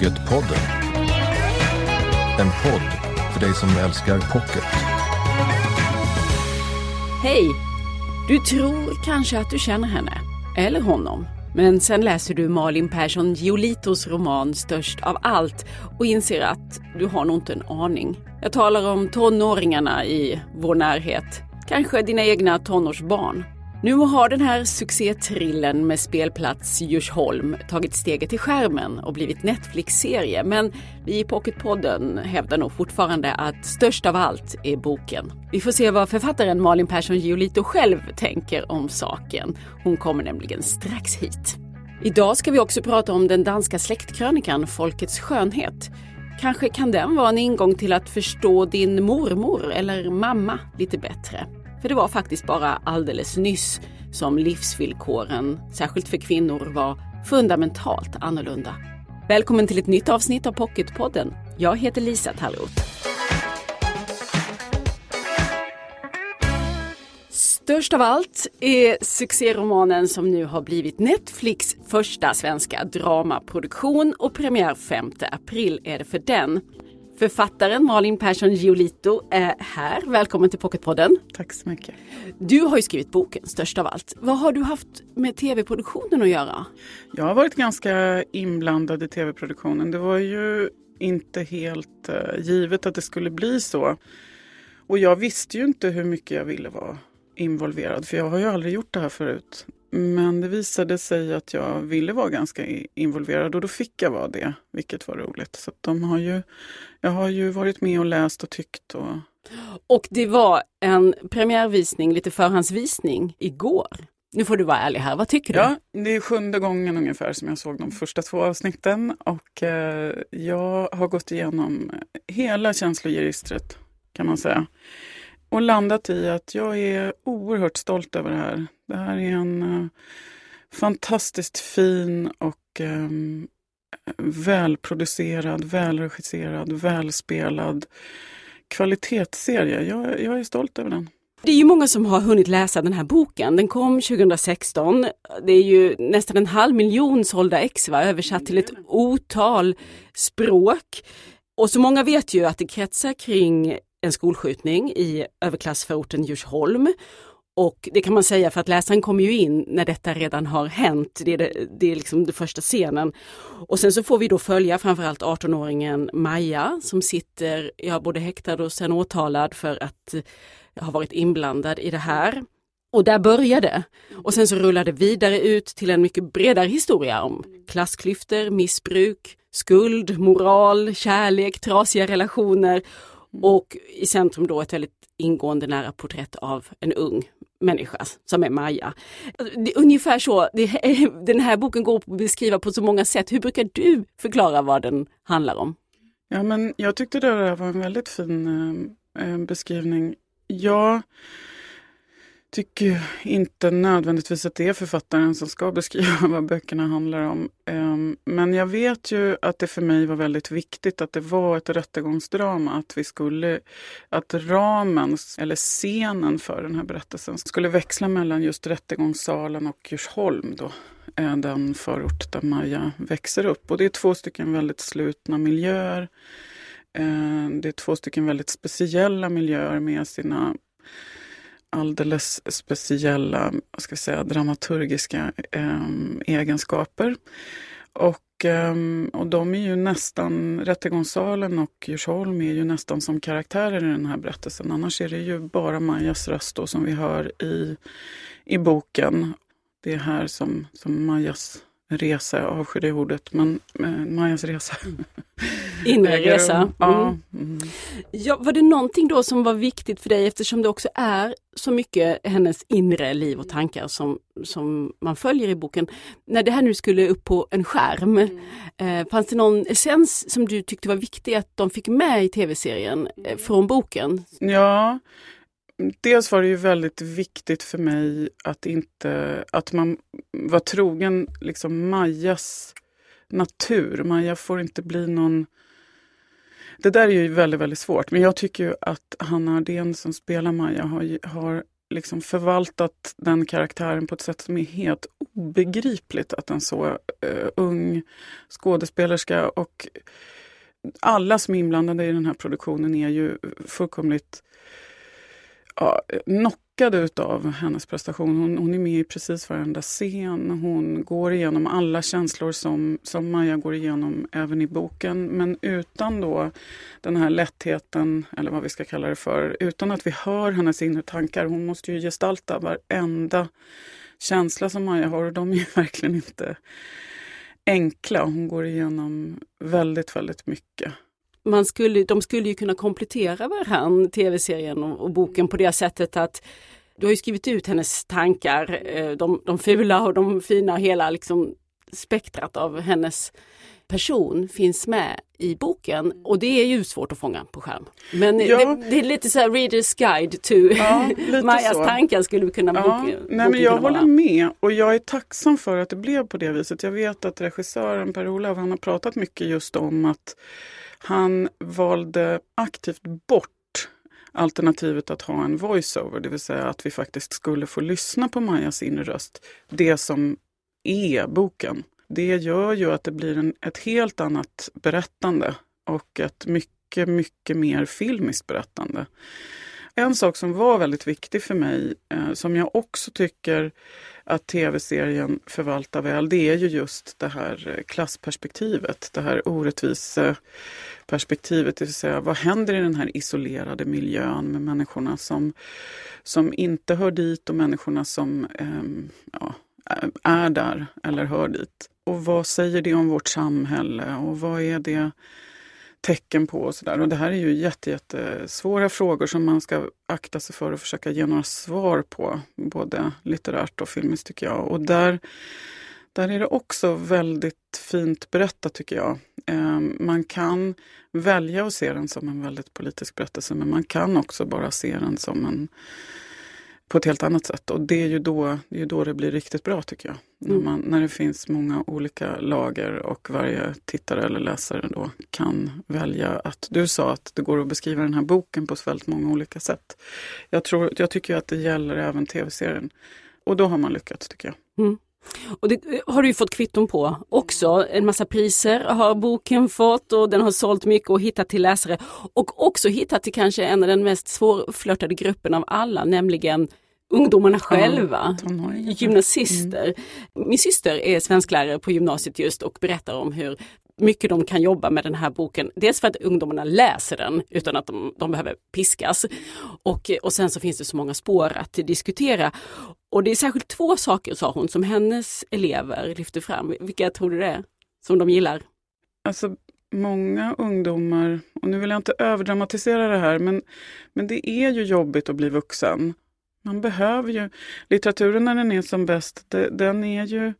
Pocketpodden. En podd för dig som älskar pocket. Hej! Du tror kanske att du känner henne, eller honom. Men sen läser du Malin Persson Giolitos roman Störst av allt och inser att du har nog inte en aning. Jag talar om tonåringarna i vår närhet. Kanske dina egna tonårsbarn. Nu har den här succétrillen med spelplats Djursholm tagit steget till skärmen och blivit Netflix-serie. Men vi i Pocketpodden hävdar nog fortfarande att störst av allt är boken. Vi får se vad författaren Malin Persson Giolito själv tänker om saken. Hon kommer nämligen strax hit. Idag ska vi också prata om den danska släktkrönikan Folkets skönhet. Kanske kan den vara en ingång till att förstå din mormor eller mamma lite bättre. För det var faktiskt bara alldeles nyss som livsvillkoren, särskilt för kvinnor, var fundamentalt annorlunda. Välkommen till ett nytt avsnitt av Pocketpodden. Jag heter Lisa Tallroth. Störst av allt är succéromanen som nu har blivit Netflix första svenska dramaproduktion och premiär 5 april är det för den. Författaren Malin Persson Giolito är här. Välkommen till Pocketpodden. Tack så mycket. Du har ju skrivit boken Störst av allt. Vad har du haft med tv-produktionen att göra? Jag har varit ganska inblandad i tv-produktionen. Det var ju inte helt uh, givet att det skulle bli så. Och jag visste ju inte hur mycket jag ville vara involverad för jag har ju aldrig gjort det här förut. Men det visade sig att jag ville vara ganska involverad och då fick jag vara det, vilket var roligt. Så de har ju, jag har ju varit med och läst och tyckt. Och... och det var en premiärvisning, lite förhandsvisning, igår. Nu får du vara ärlig här, vad tycker du? Ja, det är sjunde gången ungefär som jag såg de första två avsnitten och eh, jag har gått igenom hela känsloregistret kan man säga och landat i att jag är oerhört stolt över det här. Det här är en uh, fantastiskt fin och um, välproducerad, välregisserad, välspelad kvalitetsserie. Jag, jag är stolt över den. Det är ju många som har hunnit läsa den här boken. Den kom 2016. Det är ju nästan en halv miljon sålda ex, va? översatt till ett otal språk. Och så många vet ju att det kretsar kring en skolskjutning i överklassförorten Djursholm. Och det kan man säga för att läsaren kommer ju in när detta redan har hänt. Det är, det, det är liksom den första scenen. Och sen så får vi då följa framförallt 18-åringen Maja som sitter, ja både häktad och sen åtalad för att eh, ha varit inblandad i det här. Och där började Och sen så rullade det vidare ut till en mycket bredare historia om klassklyftor, missbruk, skuld, moral, kärlek, trasiga relationer och i centrum då ett väldigt ingående nära porträtt av en ung människa som är Maja. Är ungefär så, det, den här boken går att beskriva på så många sätt. Hur brukar du förklara vad den handlar om? Ja, men jag tyckte det där var en väldigt fin eh, beskrivning. Jag tycker inte nödvändigtvis att det är författaren som ska beskriva vad böckerna handlar om. Ehm, men jag vet ju att det för mig var väldigt viktigt att det var ett rättegångsdrama. Att vi skulle, att ramen, eller scenen för den här berättelsen skulle växla mellan just rättegångssalen och Djursholm. Då, eh, den förort där Maja växer upp. Och det är två stycken väldigt slutna miljöer. Ehm, det är två stycken väldigt speciella miljöer med sina alldeles speciella vad ska säga, dramaturgiska eh, egenskaper. Och, eh, och de är ju nästan, Rättegångssalen och Djursholm är ju nästan som karaktärer i den här berättelsen. Annars är det ju bara Majas röst då, som vi hör i, i boken. Det är här som, som Majas resa, jag avskyr det ordet, men eh, Majas resa. Inre resa. Mm. Ja. Mm. ja. Var det någonting då som var viktigt för dig eftersom det också är så mycket hennes inre liv och tankar som, som man följer i boken. När det här nu skulle upp på en skärm, mm. eh, fanns det någon essens som du tyckte var viktig att de fick med i tv-serien eh, från boken? Ja, dels var det ju väldigt viktigt för mig att, inte, att man var trogen liksom Majas natur. Maja får inte bli någon... Det där är ju väldigt, väldigt svårt. Men jag tycker ju att Hanna Ardén som spelar Maja har, har liksom förvaltat den karaktären på ett sätt som är helt obegripligt att en så uh, ung skådespelerska och alla som är inblandade i den här produktionen är ju fullkomligt ja, knockade utav hennes prestation. Hon, hon, är med i precis varenda scen. Hon går igenom alla känslor som, som Maja går igenom även i boken. Men utan då den här lättheten, eller vad vi ska kalla det för, utan att vi hör hennes inre tankar. Hon måste ju gestalta varenda känsla som Maja har och de är ju verkligen inte enkla. Hon går igenom väldigt, väldigt mycket man skulle, de skulle ju kunna komplettera varandra, tv-serien och, och, boken på det sättet att du har ju skrivit ut hennes tankar, eh, de, de fula och de fina, hela liksom spektrat av hennes person finns med i boken och det är ju svårt att fånga på skärm. Men ja. det, det, är lite så här readers guide to ja, Majas så. tankar skulle vi kunna ja. boken, Nej, men Jag håller med och jag är tacksam för att det blev på det viset. Jag vet att regissören Per-Olav han har pratat mycket just om att han valde aktivt bort alternativet att ha en voiceover, det vill säga att vi faktiskt skulle få lyssna på Majas inre röst. Det som är boken. Det gör ju att det blir en, ett helt annat berättande och ett mycket, mycket mer filmiskt berättande. En sak som var väldigt viktig för mig, eh, som jag också tycker att tv-serien förvaltar väl, det är ju just det här eh, klassperspektivet, det här orättvisa perspektivet, det vill säga vad händer i den här isolerade miljön med människorna som, som inte hör dit och människorna som ehm, eh, ja, är där eller hör dit. Och vad säger det om vårt samhälle och vad är det tecken på och sådär. Och det här är ju jättesvåra frågor som man ska akta sig för att försöka ge några svar på, både litterärt och filmiskt tycker jag. Och där, där är det också väldigt fint berättat tycker jag. Ehm, man kan välja att se den som en väldigt politisk berättelse men man kan också bara se den som en på ett helt annat sätt. Och det är ju då det, är då det blir riktigt bra tycker jag. Mm. När, man, när det finns många olika lager och varje tittare eller läsare då kan välja att... Du sa att det går att beskriva den här boken på så väldigt många olika sätt. Jag, tror, jag tycker att det gäller även tv-serien. Och då har man lyckats tycker jag. Mm. Och det har du fått kvitton på också. En massa priser har boken fått och den har sålt mycket och hittat till läsare. Och också hittat till kanske en av den mest svårflörtade gruppen av alla, nämligen ungdomarna själva, ja, gymnasister. Mm. Min syster är svensklärare på gymnasiet just och berättar om hur mycket de kan jobba med den här boken. Dels för att ungdomarna läser den utan att de, de behöver piskas. Och, och sen så finns det så många spår att diskutera. Och det är särskilt två saker, sa hon, som hennes elever lyfter fram. Vilka tror du det är? Som de gillar? Alltså många ungdomar, och nu vill jag inte överdramatisera det här, men, men det är ju jobbigt att bli vuxen. Man behöver ju, litteraturen när den är som bäst, det, den är ju,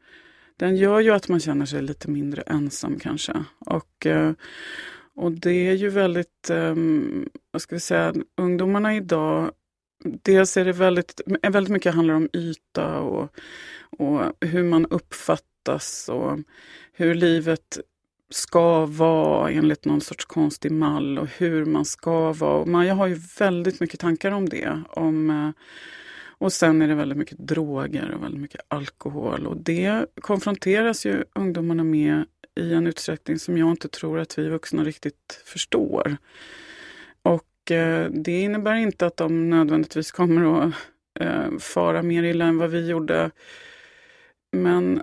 den gör ju att man känner sig lite mindre ensam kanske. Och, eh, och det är ju väldigt, um, vad ska vi säga, ungdomarna idag, dels är det väldigt, eh, väldigt mycket handlar om yta och, och hur man uppfattas och hur livet ska vara enligt någon sorts konstig mall och hur man ska vara. Och Maja har ju väldigt mycket tankar om det. Om, eh, och sen är det väldigt mycket droger och väldigt mycket alkohol. Och det konfronteras ju ungdomarna med i en utsträckning som jag inte tror att vi vuxna riktigt förstår. Eh, det innebär inte att de nödvändigtvis kommer att eh, fara mer illa än vad vi gjorde. Men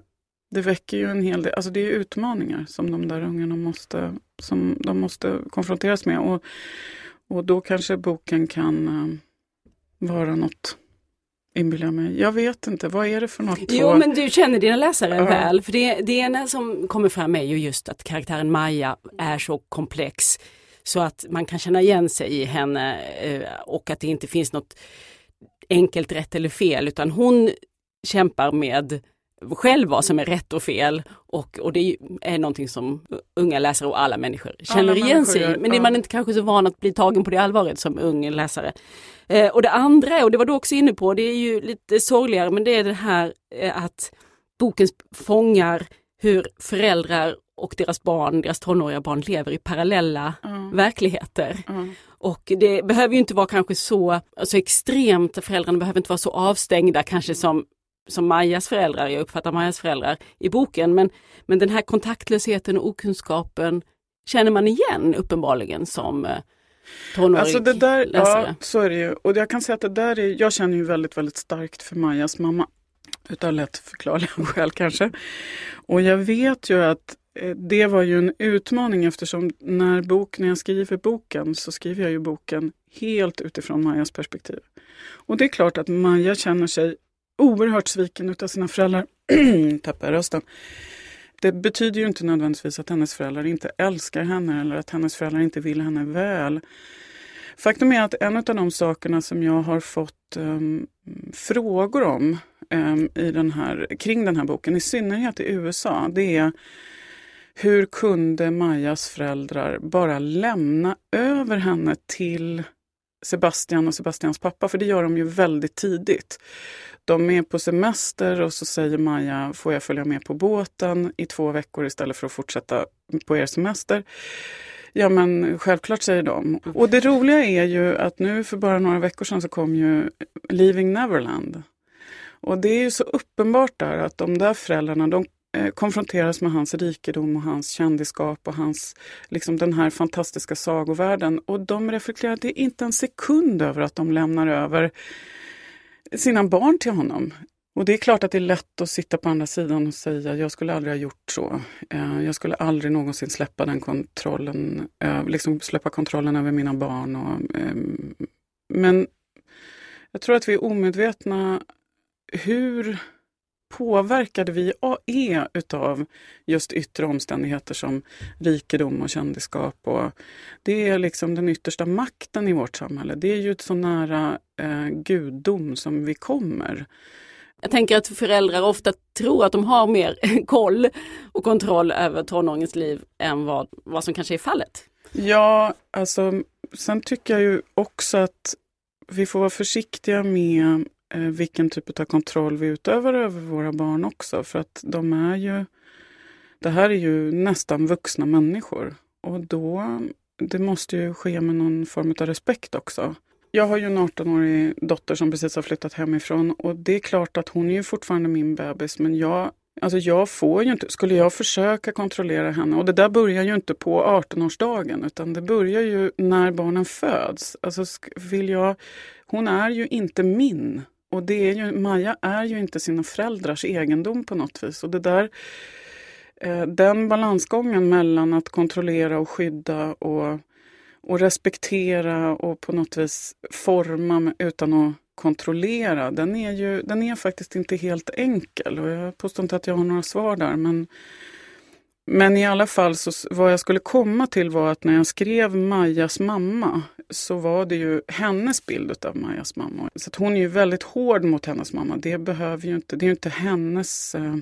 det väcker ju en hel del, alltså det är utmaningar som de där ungarna måste, som de måste konfronteras med. Och, och då kanske boken kan uh, vara något inbillar mig. Jag vet inte, vad är det för något? Jo men du känner dina läsare uh. väl, för det, det ena som kommer fram är ju just att karaktären Maja är så komplex så att man kan känna igen sig i henne eh, och att det inte finns något enkelt rätt eller fel utan hon kämpar med själv vad som är rätt och fel och, och det är någonting som unga läsare och alla människor känner alla igen sig i. Men det är man inte kanske så van att bli tagen på det allvaret som ung läsare. Eh, och det andra, och det var du också inne på, det är ju lite sorgligare men det är det här eh, att boken fångar hur föräldrar och deras barn, deras tonåriga barn lever i parallella mm. verkligheter. Mm. Och det behöver ju inte vara kanske så alltså extremt, föräldrarna behöver inte vara så avstängda kanske som, som Majas föräldrar, jag uppfattar Majas föräldrar i boken, men, men den här kontaktlösheten och okunskapen känner man igen uppenbarligen som eh, tonårig Alltså det där, läsare. ja så är det ju. Och jag kan säga att det där är, jag känner ju väldigt, väldigt starkt för Majas mamma. Utav lätt förklarliga skäl kanske. Och jag vet ju att Eh, det var ju en utmaning eftersom när, bok, när jag skriver boken så skriver jag ju boken helt utifrån Majas perspektiv. Och det är klart att Maja känner sig oerhört sviken utav sina föräldrar. Tappar jag rösten. Det betyder ju inte nödvändigtvis att hennes föräldrar inte älskar henne eller att hennes föräldrar inte vill henne väl. Faktum är att en av de sakerna som jag har fått um, frågor om um, i den här, kring den här boken, i synnerhet i USA, det är hur kunde Majas föräldrar bara lämna över henne till Sebastian och Sebastians pappa? För det gör de ju väldigt tidigt. De är på semester och så säger Maja, får jag följa med på båten i två veckor istället för att fortsätta på er semester? Ja men självklart säger de. Och det roliga är ju att nu för bara några veckor sedan så kom ju Leaving Neverland. Och det är ju så uppenbart där att de där föräldrarna de Eh, konfronteras med hans rikedom och hans kändisskap och hans, liksom den här fantastiska sagovärlden. Och de reflekterar inte en sekund över att de lämnar över sina barn till honom. Och det är klart att det är lätt att sitta på andra sidan och säga jag skulle aldrig ha gjort så. Eh, jag skulle aldrig någonsin släppa den kontrollen, eh, liksom släppa kontrollen över mina barn. Och, ehm, men jag tror att vi är omedvetna hur påverkade vi är utav just yttre omständigheter som rikedom och kändisskap. Och det är liksom den yttersta makten i vårt samhälle. Det är ju så nära eh, gudom som vi kommer. Jag tänker att föräldrar ofta tror att de har mer koll och kontroll över tonåringens liv än vad, vad som kanske är fallet. Ja, alltså sen tycker jag ju också att vi får vara försiktiga med Eh, vilken typ av kontroll vi utövar över våra barn också. För att de är ju, det här är ju nästan vuxna människor. Och då, det måste ju ske med någon form av respekt också. Jag har ju en 18-årig dotter som precis har flyttat hemifrån och det är klart att hon är ju fortfarande min bebis men jag Alltså jag får ju inte, skulle jag försöka kontrollera henne, och det där börjar ju inte på 18-årsdagen utan det börjar ju när barnen föds. Alltså vill jag, hon är ju inte min. Och det är ju, Maja är ju inte sina föräldrars egendom på något vis. Och det där, eh, den balansgången mellan att kontrollera och skydda och och respektera och på något vis forma utan att kontrollera, den är, ju, den är faktiskt inte helt enkel. Och jag påstår inte att jag har några svar där, men, men i alla fall, så, vad jag skulle komma till var att när jag skrev Majas mamma så var det ju hennes bild av Majas mamma. Så hon är ju väldigt hård mot hennes mamma. Det behöver ju inte, det är ju inte hennes eh,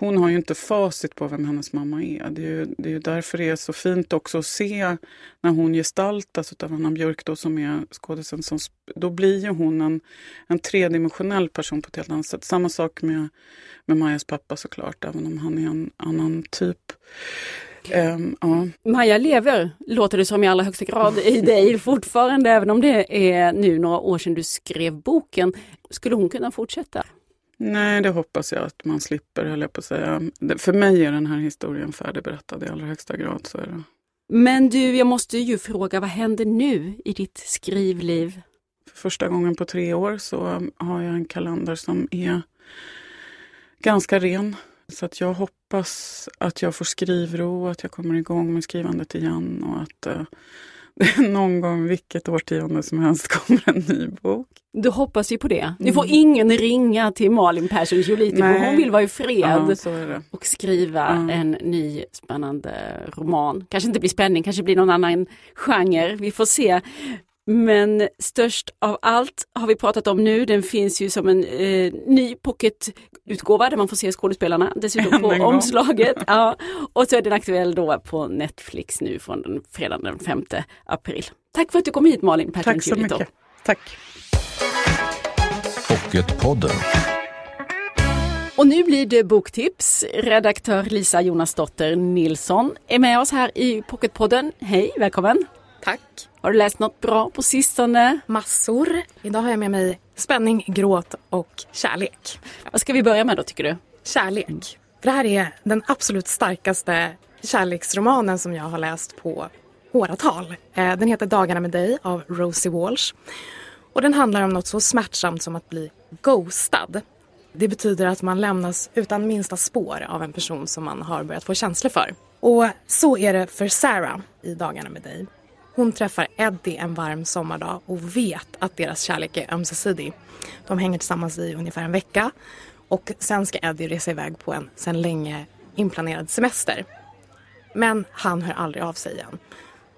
hon har ju inte facit på vem hennes mamma är. Det är ju, det är ju därför det är så fint också att se när hon gestaltas av Anna Björk då, som är skådisen. Som, då blir ju hon en, en tredimensionell person på ett helt annat sätt. Samma sak med, med Majas pappa såklart, även om han är en annan typ. Um, ja. Maja lever, låter det som i allra högsta grad, i dig fortfarande, även om det är nu några år sedan du skrev boken. Skulle hon kunna fortsätta? Nej, det hoppas jag att man slipper, höll jag på att säga. För mig är den här historien färdigberättad i allra högsta grad. Så är det. Men du, jag måste ju fråga, vad händer nu i ditt skrivliv? För första gången på tre år så har jag en kalender som är ganska ren. Så att jag hoppas att jag får skrivro, att jag kommer igång med skrivandet igen och att uh, någon gång vilket årtionde som helst kommer en ny bok. Du hoppas ju på det. Nu får mm. ingen ringa till Malin Persson Joliti för hon vill vara i fred ja, och skriva ja. en ny spännande roman. Kanske inte blir spänning, kanske blir någon annan genre. Vi får se. Men störst av allt har vi pratat om nu. Den finns ju som en eh, ny pocketutgåva där man får se skådespelarna dessutom på omslaget. Ja. Och så är den aktuell då på Netflix nu från den fredagen den 5 april. Tack för att du kom hit Malin Persson Tack så mycket. Tack. Pocketpodden. Och nu blir det boktips. Redaktör Lisa Jonasdotter Nilsson är med oss här i Pocketpodden. Hej, välkommen! Tack. Har du läst något bra på sistone? Massor. Idag har jag med mig spänning, gråt och kärlek. Vad ska vi börja med då tycker du? Kärlek. För det här är den absolut starkaste kärleksromanen som jag har läst på åratal. Eh, den heter Dagarna med dig av Rosie Walsh. Och den handlar om något så smärtsamt som att bli ghostad. Det betyder att man lämnas utan minsta spår av en person som man har börjat få känslor för. Och så är det för Sarah i Dagarna med dig. Hon träffar Eddie en varm sommardag och vet att deras kärlek är ömsesidig. De hänger tillsammans i ungefär en vecka och sen ska Eddie resa iväg på en sen länge inplanerad semester. Men han hör aldrig av sig igen.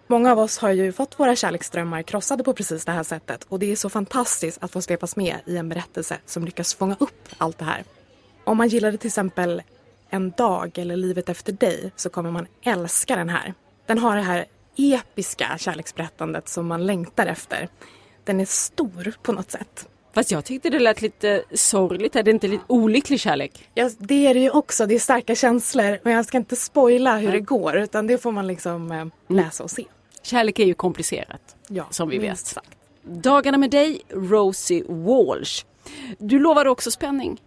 Många av oss har ju fått våra kärleksdrömmar krossade på precis det här sättet och det är så fantastiskt att få svepas med i en berättelse som lyckas fånga upp allt det här. Om man gillade till exempel En dag eller Livet efter dig så kommer man älska den här. Den har det här episka kärleksberättandet som man längtar efter. Den är stor på något sätt. Fast jag tyckte det lät lite sorgligt. Är det inte lite olycklig kärlek? Ja, det är det ju också. Det är starka känslor. Men jag ska inte spoila hur det går utan det får man liksom eh, läsa och se. Kärlek är ju komplicerat. Ja, som vi vet. sagt. Dagarna med dig, Rosie Walsh. Du lovade också spänning.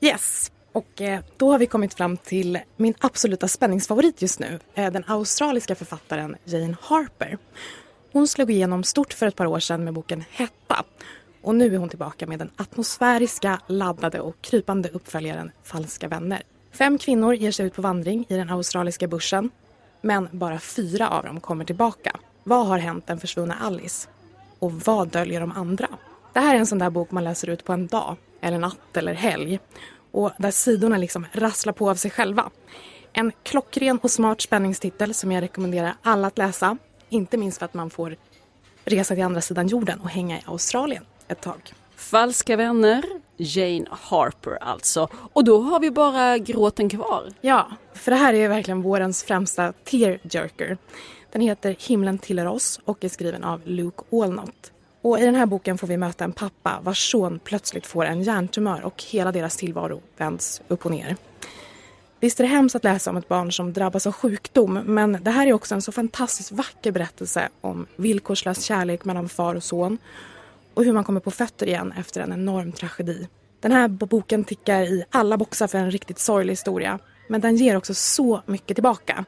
Yes. Och eh, då har vi kommit fram till min absoluta spänningsfavorit just nu. Eh, den australiska författaren Jane Harper. Hon slog igenom stort för ett par år sedan med boken Hetta. Och nu är hon tillbaka med den atmosfäriska, laddade och krypande uppföljaren Falska vänner. Fem kvinnor ger sig ut på vandring i den australiska bushen. Men bara fyra av dem kommer tillbaka. Vad har hänt den försvunna Alice? Och vad döljer de andra? Det här är en sån där bok man läser ut på en dag, eller natt eller helg. Och där sidorna liksom rasslar på av sig själva. En klockren och smart spänningstitel som jag rekommenderar alla att läsa. Inte minst för att man får resa till andra sidan jorden och hänga i Australien ett tag. Falska vänner, Jane Harper alltså. Och då har vi bara gråten kvar. Ja, för det här är verkligen vårens främsta tearjerker. Den heter Himlen tillhör oss och är skriven av Luke Walnut. Och i den här boken får vi möta en pappa vars son plötsligt får en hjärntumör och hela deras tillvaro vänds upp och ner. Visst är det hemskt att läsa om ett barn som drabbas av sjukdom men det här är också en så fantastiskt vacker berättelse om villkorslös kärlek mellan far och son och hur man kommer på fötter igen efter en enorm tragedi. Den här boken tickar i alla boxar för en riktigt sorglig historia men den ger också så mycket tillbaka.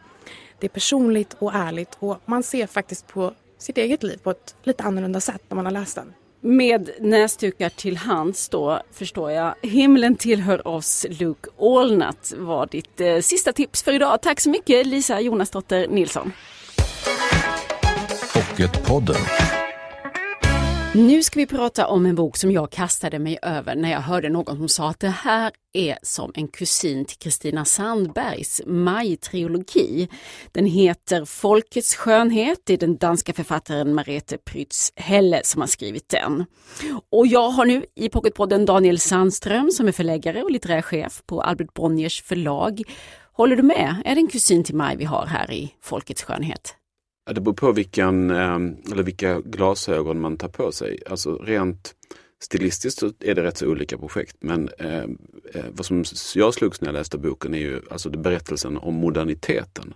Det är personligt och ärligt och man ser faktiskt på sitt eget liv på ett lite annorlunda sätt när man har läst den. Med näsdukar till hands då förstår jag. Himlen tillhör oss, Luke Allnut var ditt eh, sista tips för idag. Tack så mycket Lisa Jonasdotter Nilsson. Pocketpodden. Nu ska vi prata om en bok som jag kastade mig över när jag hörde någon som sa att det här är som en kusin till Kristina Sandbergs Maj-trilogi. Den heter Folkets skönhet, det är den danska författaren Marete Prytz Helle som har skrivit den. Och jag har nu i Pocketpodden Daniel Sandström som är förläggare och litterär chef på Albert Bonniers förlag. Håller du med? Är det en kusin till Maj vi har här i Folkets skönhet? Det beror på vilken, ehm, eller vilka glasögon man tar på sig. Alltså rent stilistiskt så är det rätt så olika projekt. Men ehm, eh, vad som jag slogs när jag läste boken är ju alltså berättelsen om moderniteten.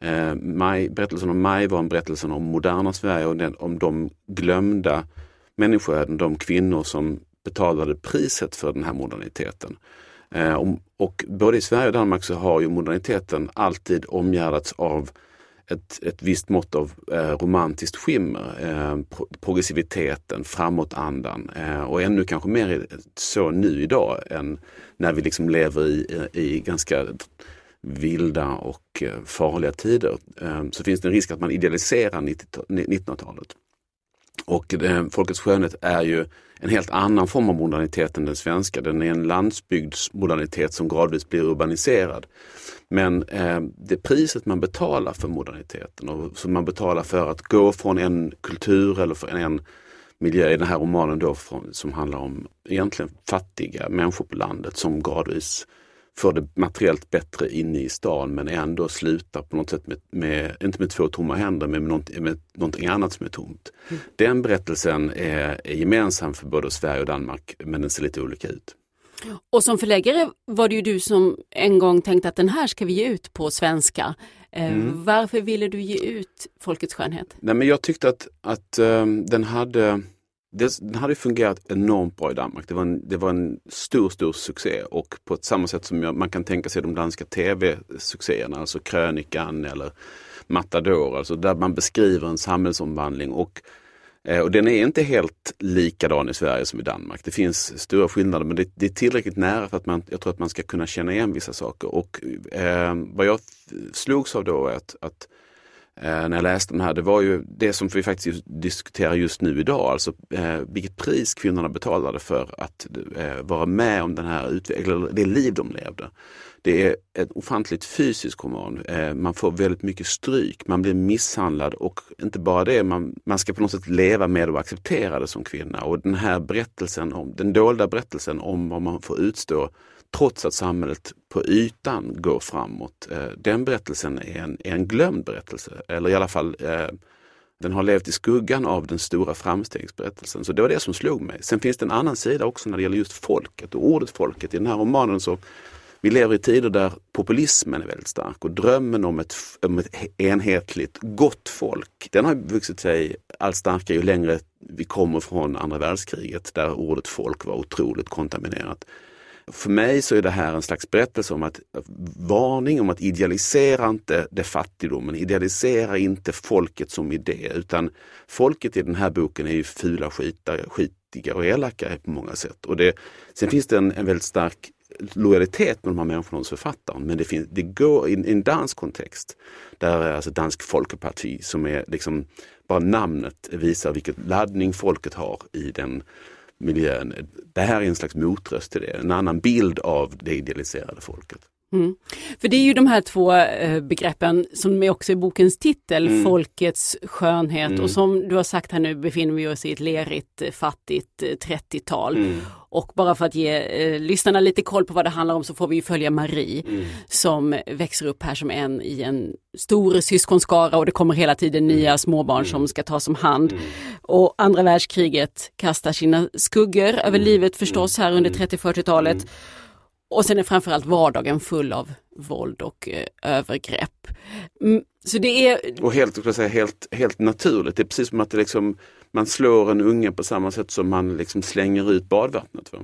Eh, Maj, berättelsen om Maj var en berättelse om moderna Sverige och den, om de glömda människoöden, de kvinnor som betalade priset för den här moderniteten. Eh, och, och både i Sverige och Danmark så har ju moderniteten alltid omgärdats av ett, ett visst mått av eh, romantiskt skimmer, eh, progressiviteten, framåtandan eh, och ännu kanske mer så nu idag än när vi liksom lever i, i ganska vilda och eh, farliga tider. Eh, så finns det en risk att man idealiserar 1900-talet. Och eh, Folkets skönhet är ju en helt annan form av modernitet än den svenska. Den är en landsbygdsmodernitet som gradvis blir urbaniserad. Men eh, det priset man betalar för moderniteten och som man betalar för att gå från en kultur eller från en miljö i den här romanen då från, som handlar om egentligen fattiga människor på landet som gradvis får det materiellt bättre inne i stan men ändå slutar på något sätt med, med inte med två tomma händer men med, något, med någonting annat som är tomt. Mm. Den berättelsen är, är gemensam för både Sverige och Danmark men den ser lite olika ut. Och som förläggare var det ju du som en gång tänkte att den här ska vi ge ut på svenska. Eh, Mm. Varför ville du ge ut Folkets skönhet? Nej, men jag tyckte att, att ehm, den hade det, den hade fungerat enormt bra i Danmark. Det var en, det var en stor, stor succé och på ett samma sätt som jag, man kan tänka sig de danska tv-succéerna, alltså Krönikan eller Matador, alltså där man beskriver en samhällsomvandling och eh, och den är inte helt likadan i Sverige som i Danmark. Det finns stora skillnader men det, det är tillräckligt nära för att man, jag tror att man ska kunna känna igen vissa saker. Och eh, vad jag slogs av då är att, att eh, Eh, när jag läste den här, det var ju det som vi faktiskt diskuterar just nu idag, alltså eh, vilket pris kvinnorna betalade för att eh, vara med om den här utvecklingen, det liv de levde. Det är en ofantligt fysisk roman. Eh, man får väldigt mycket stryk, man blir misshandlad och inte bara det, man, man ska på något sätt leva med och acceptera det som kvinna. Och den här berättelsen, om, den dolda berättelsen om vad man får utstå trots att samhället på ytan går framåt. Eh, den berättelsen är en, är en glömd berättelse, eller i alla fall eh, den har levt i skuggan av den stora framstegsberättelsen. Så det var det som slog mig. Sen finns det en annan sida också när det gäller just folket och ordet folket. I den här romanen så vi lever i tider där populismen är väldigt stark och drömmen om ett, om ett enhetligt, gott folk, den har vuxit sig allt starkare ju längre vi kommer från andra världskriget där ordet folk var otroligt kontaminerat. För mig så är det här en slags berättelse om att eh, varning om att idealisera inte det fattigdomen, idealisera inte folket som idé utan folket i den här boken är ju fula skitar, skitiga och elaka på många sätt. Och det, sen finns det en, en väldigt stark lojalitet med de här människorna hos författaren. Men det, finns, det går i en, i en dansk kontext, där är alltså Dansk Folkeparti som är liksom, bara namnet visar vilket laddning folket har i den miljön. Det här är en slags motröst till det, en annan bild av det idealiserade folket. Mm. För det är ju de här två eh, begreppen som är också i bokens titel, Mm. folkets skönhet Mm. och som du har sagt här nu befinner vi oss i ett lerigt, eh, fattigt eh, 30-tal. Mm. Och bara för att ge eh, lyssnarna lite koll på vad det handlar om så får vi följa Marie Mm. som växer upp här som en i en stor syskonskara och det kommer hela tiden nya småbarn som ska tas om hand. Mm. Och andra världskriget kastar sina skuggor över Mm. livet förstås här under Mm. 30-40-talet. Och sen är framförallt vardagen full av våld och eh, övergrepp. Mm, så det är, Och helt, jag säga, helt, helt naturligt. Det är precis som att det liksom, man slår en unge på samma sätt som man liksom slänger ut badvattnet. Va?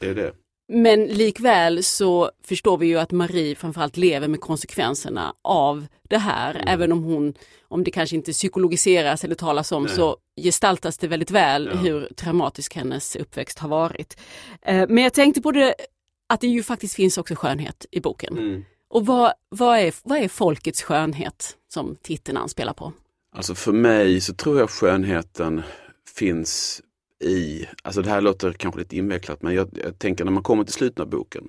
Det är det. men likväl så förstår vi ju att Marie framförallt lever med konsekvenserna av det här. Mm. Även om hon, om det kanske inte psykologiseras eller talas om Nej. så gestaltas det väldigt väl Ja. hur traumatisk hennes uppväxt har varit. Eh, men jag tänkte på det att det ju faktiskt finns också skönhet i boken. Mm. Och vad, vad, är, vad är folkets skönhet som titeln anspelar på? Alltså för mig så tror jag skönheten finns i, alltså det här låter kanske lite invecklat men jag, jag tänker när man kommer till slutet av boken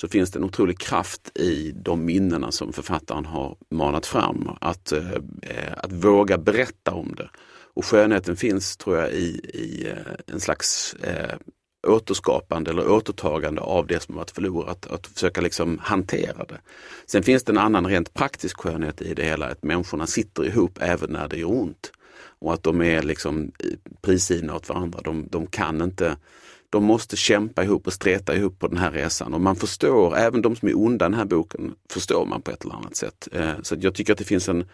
så finns det en otrolig kraft i de minnena som författaren har manat fram. Att, eh, att våga berätta om det. Och skönheten finns tror jag i, i eh, en slags eh, återskapande eller återtagande av det som varit förlorat. Att försöka liksom hantera det. Sen finns det en annan rent praktisk skönhet i det hela, att människorna sitter ihop även när det gör ont. Och att de är liksom prisgivna åt varandra. De, de kan inte de måste kämpa ihop och streta ihop på den här resan. Och man förstår, även de som är onda i den här boken, förstår man på ett eller annat sätt. Eh, så jag tycker att det finns en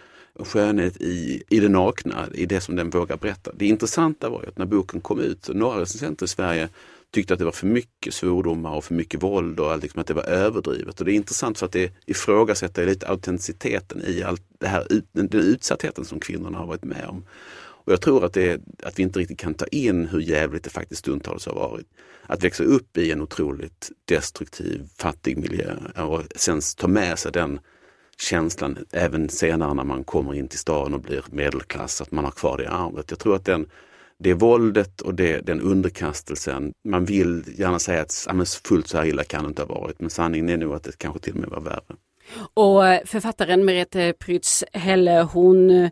skönhet i, i det nakna, i det som den vågar berätta. Det intressanta var ju att när boken kom ut, så några recensenter i Sverige tyckte att det var för mycket svordomar och för mycket våld och liksom att det var överdrivet. Och det är intressant för att det ifrågasätter lite autenticiteten i all det här, den utsattheten som kvinnorna har varit med om. Och jag tror att, det att vi inte riktigt kan ta in hur jävligt det faktiskt stundtals har varit. Att växa upp i en otroligt destruktiv, fattig miljö och sen ta med sig den känslan även senare när man kommer in till stan och blir medelklass, att man har kvar det i arvet. Jag tror att den, det våldet och det, den underkastelsen, man vill gärna säga att ja, fullt så här illa kan det inte ha varit, men sanningen är nog att det kanske till och med var värre. Och eh, författaren Merete Prytz Helle, hon eh,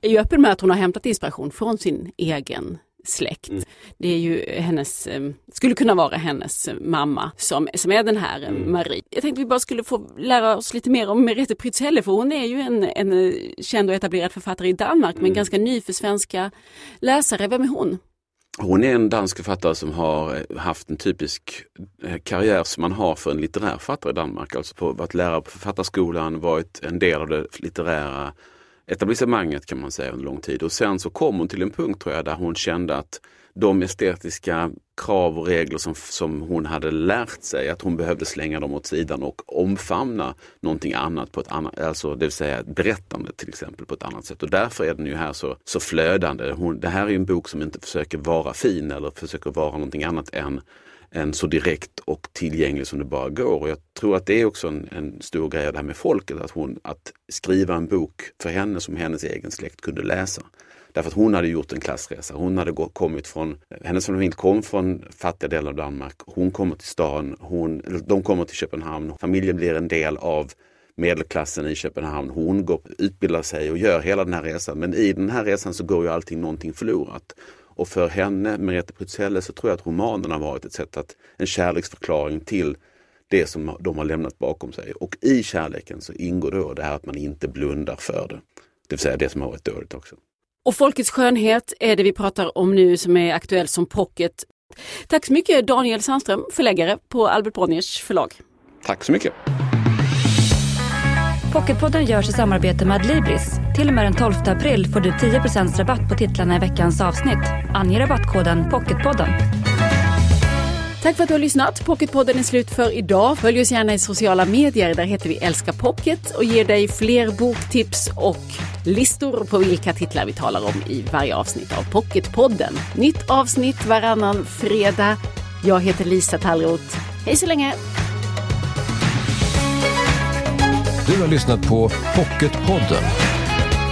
är ju öppen med att hon har hämtat inspiration från sin egen släkt. Mm. Det är ju hennes, eh, skulle kunna vara hennes mamma som, som är den här eh, Mm. Marie. Jag tänkte vi bara skulle få lära oss lite mer om Merete Prytz Helle för hon är ju en, en eh, känd och etablerad författare i Danmark men Mm. ganska ny för svenska läsare. Vem är hon? hon är en dansk författare som har haft en typisk karriär som man har för en litterär författare i Danmark. Alltså på, varit lärare på författarskolan, varit en del av det litterära etablissemanget kan man säga under lång tid. Och sen så kom hon till en punkt tror jag där hon kände att de estetiska krav och regler som, som hon hade lärt sig, att hon behövde slänga dem åt sidan och omfamna någonting annat, på ett annat, alltså det vill säga berättande till exempel på ett annat sätt. Och därför är den ju här så, så flödande. Hon, det här är en bok som inte försöker vara fin eller försöker vara någonting annat än en så direkt och tillgänglig som det bara går. Och jag tror att det är också en, en stor grej det här med folket, att, hon, att skriva en bok för henne som hennes egen släkt kunde läsa. Därför att hon hade gjort en klassresa. Hon hade kommit från, hennes familj kom från fattiga delar av Danmark. Hon kommer till stan, hon, de kommer till Köpenhamn. Familjen blir en del av medelklassen i Köpenhamn. Hon går, utbildar sig och gör hela den här resan. Men i den här resan så går ju allting någonting förlorat. Och för henne, Merete Prytzelle, så tror jag att romanen har varit ett sätt att, en kärleksförklaring till det som de har lämnat bakom sig. Och i kärleken så ingår då det här att man inte blundar för det. Det vill säga det som har varit dåligt också. Och Folkets skönhet är det vi pratar om nu som är aktuellt som pocket. Tack så mycket Daniel Sandström, förläggare på Albert Bonniers förlag. Tack så mycket. Pocketpodden görs i samarbete med Libris. Till och med den 12 april får du 10 rabatt på titlarna i veckans avsnitt. Ange rabattkoden Pocketpodden. Tack för att du har lyssnat. Pocketpodden är slut för idag. Följ oss gärna i sociala medier. Där heter vi Älska Pocket och ger dig fler boktips och listor på vilka titlar vi talar om i varje avsnitt av Pocketpodden. Nytt avsnitt varannan fredag. Jag heter Lisa Tallroth. Hej så länge! Du har lyssnat på Pocketpodden.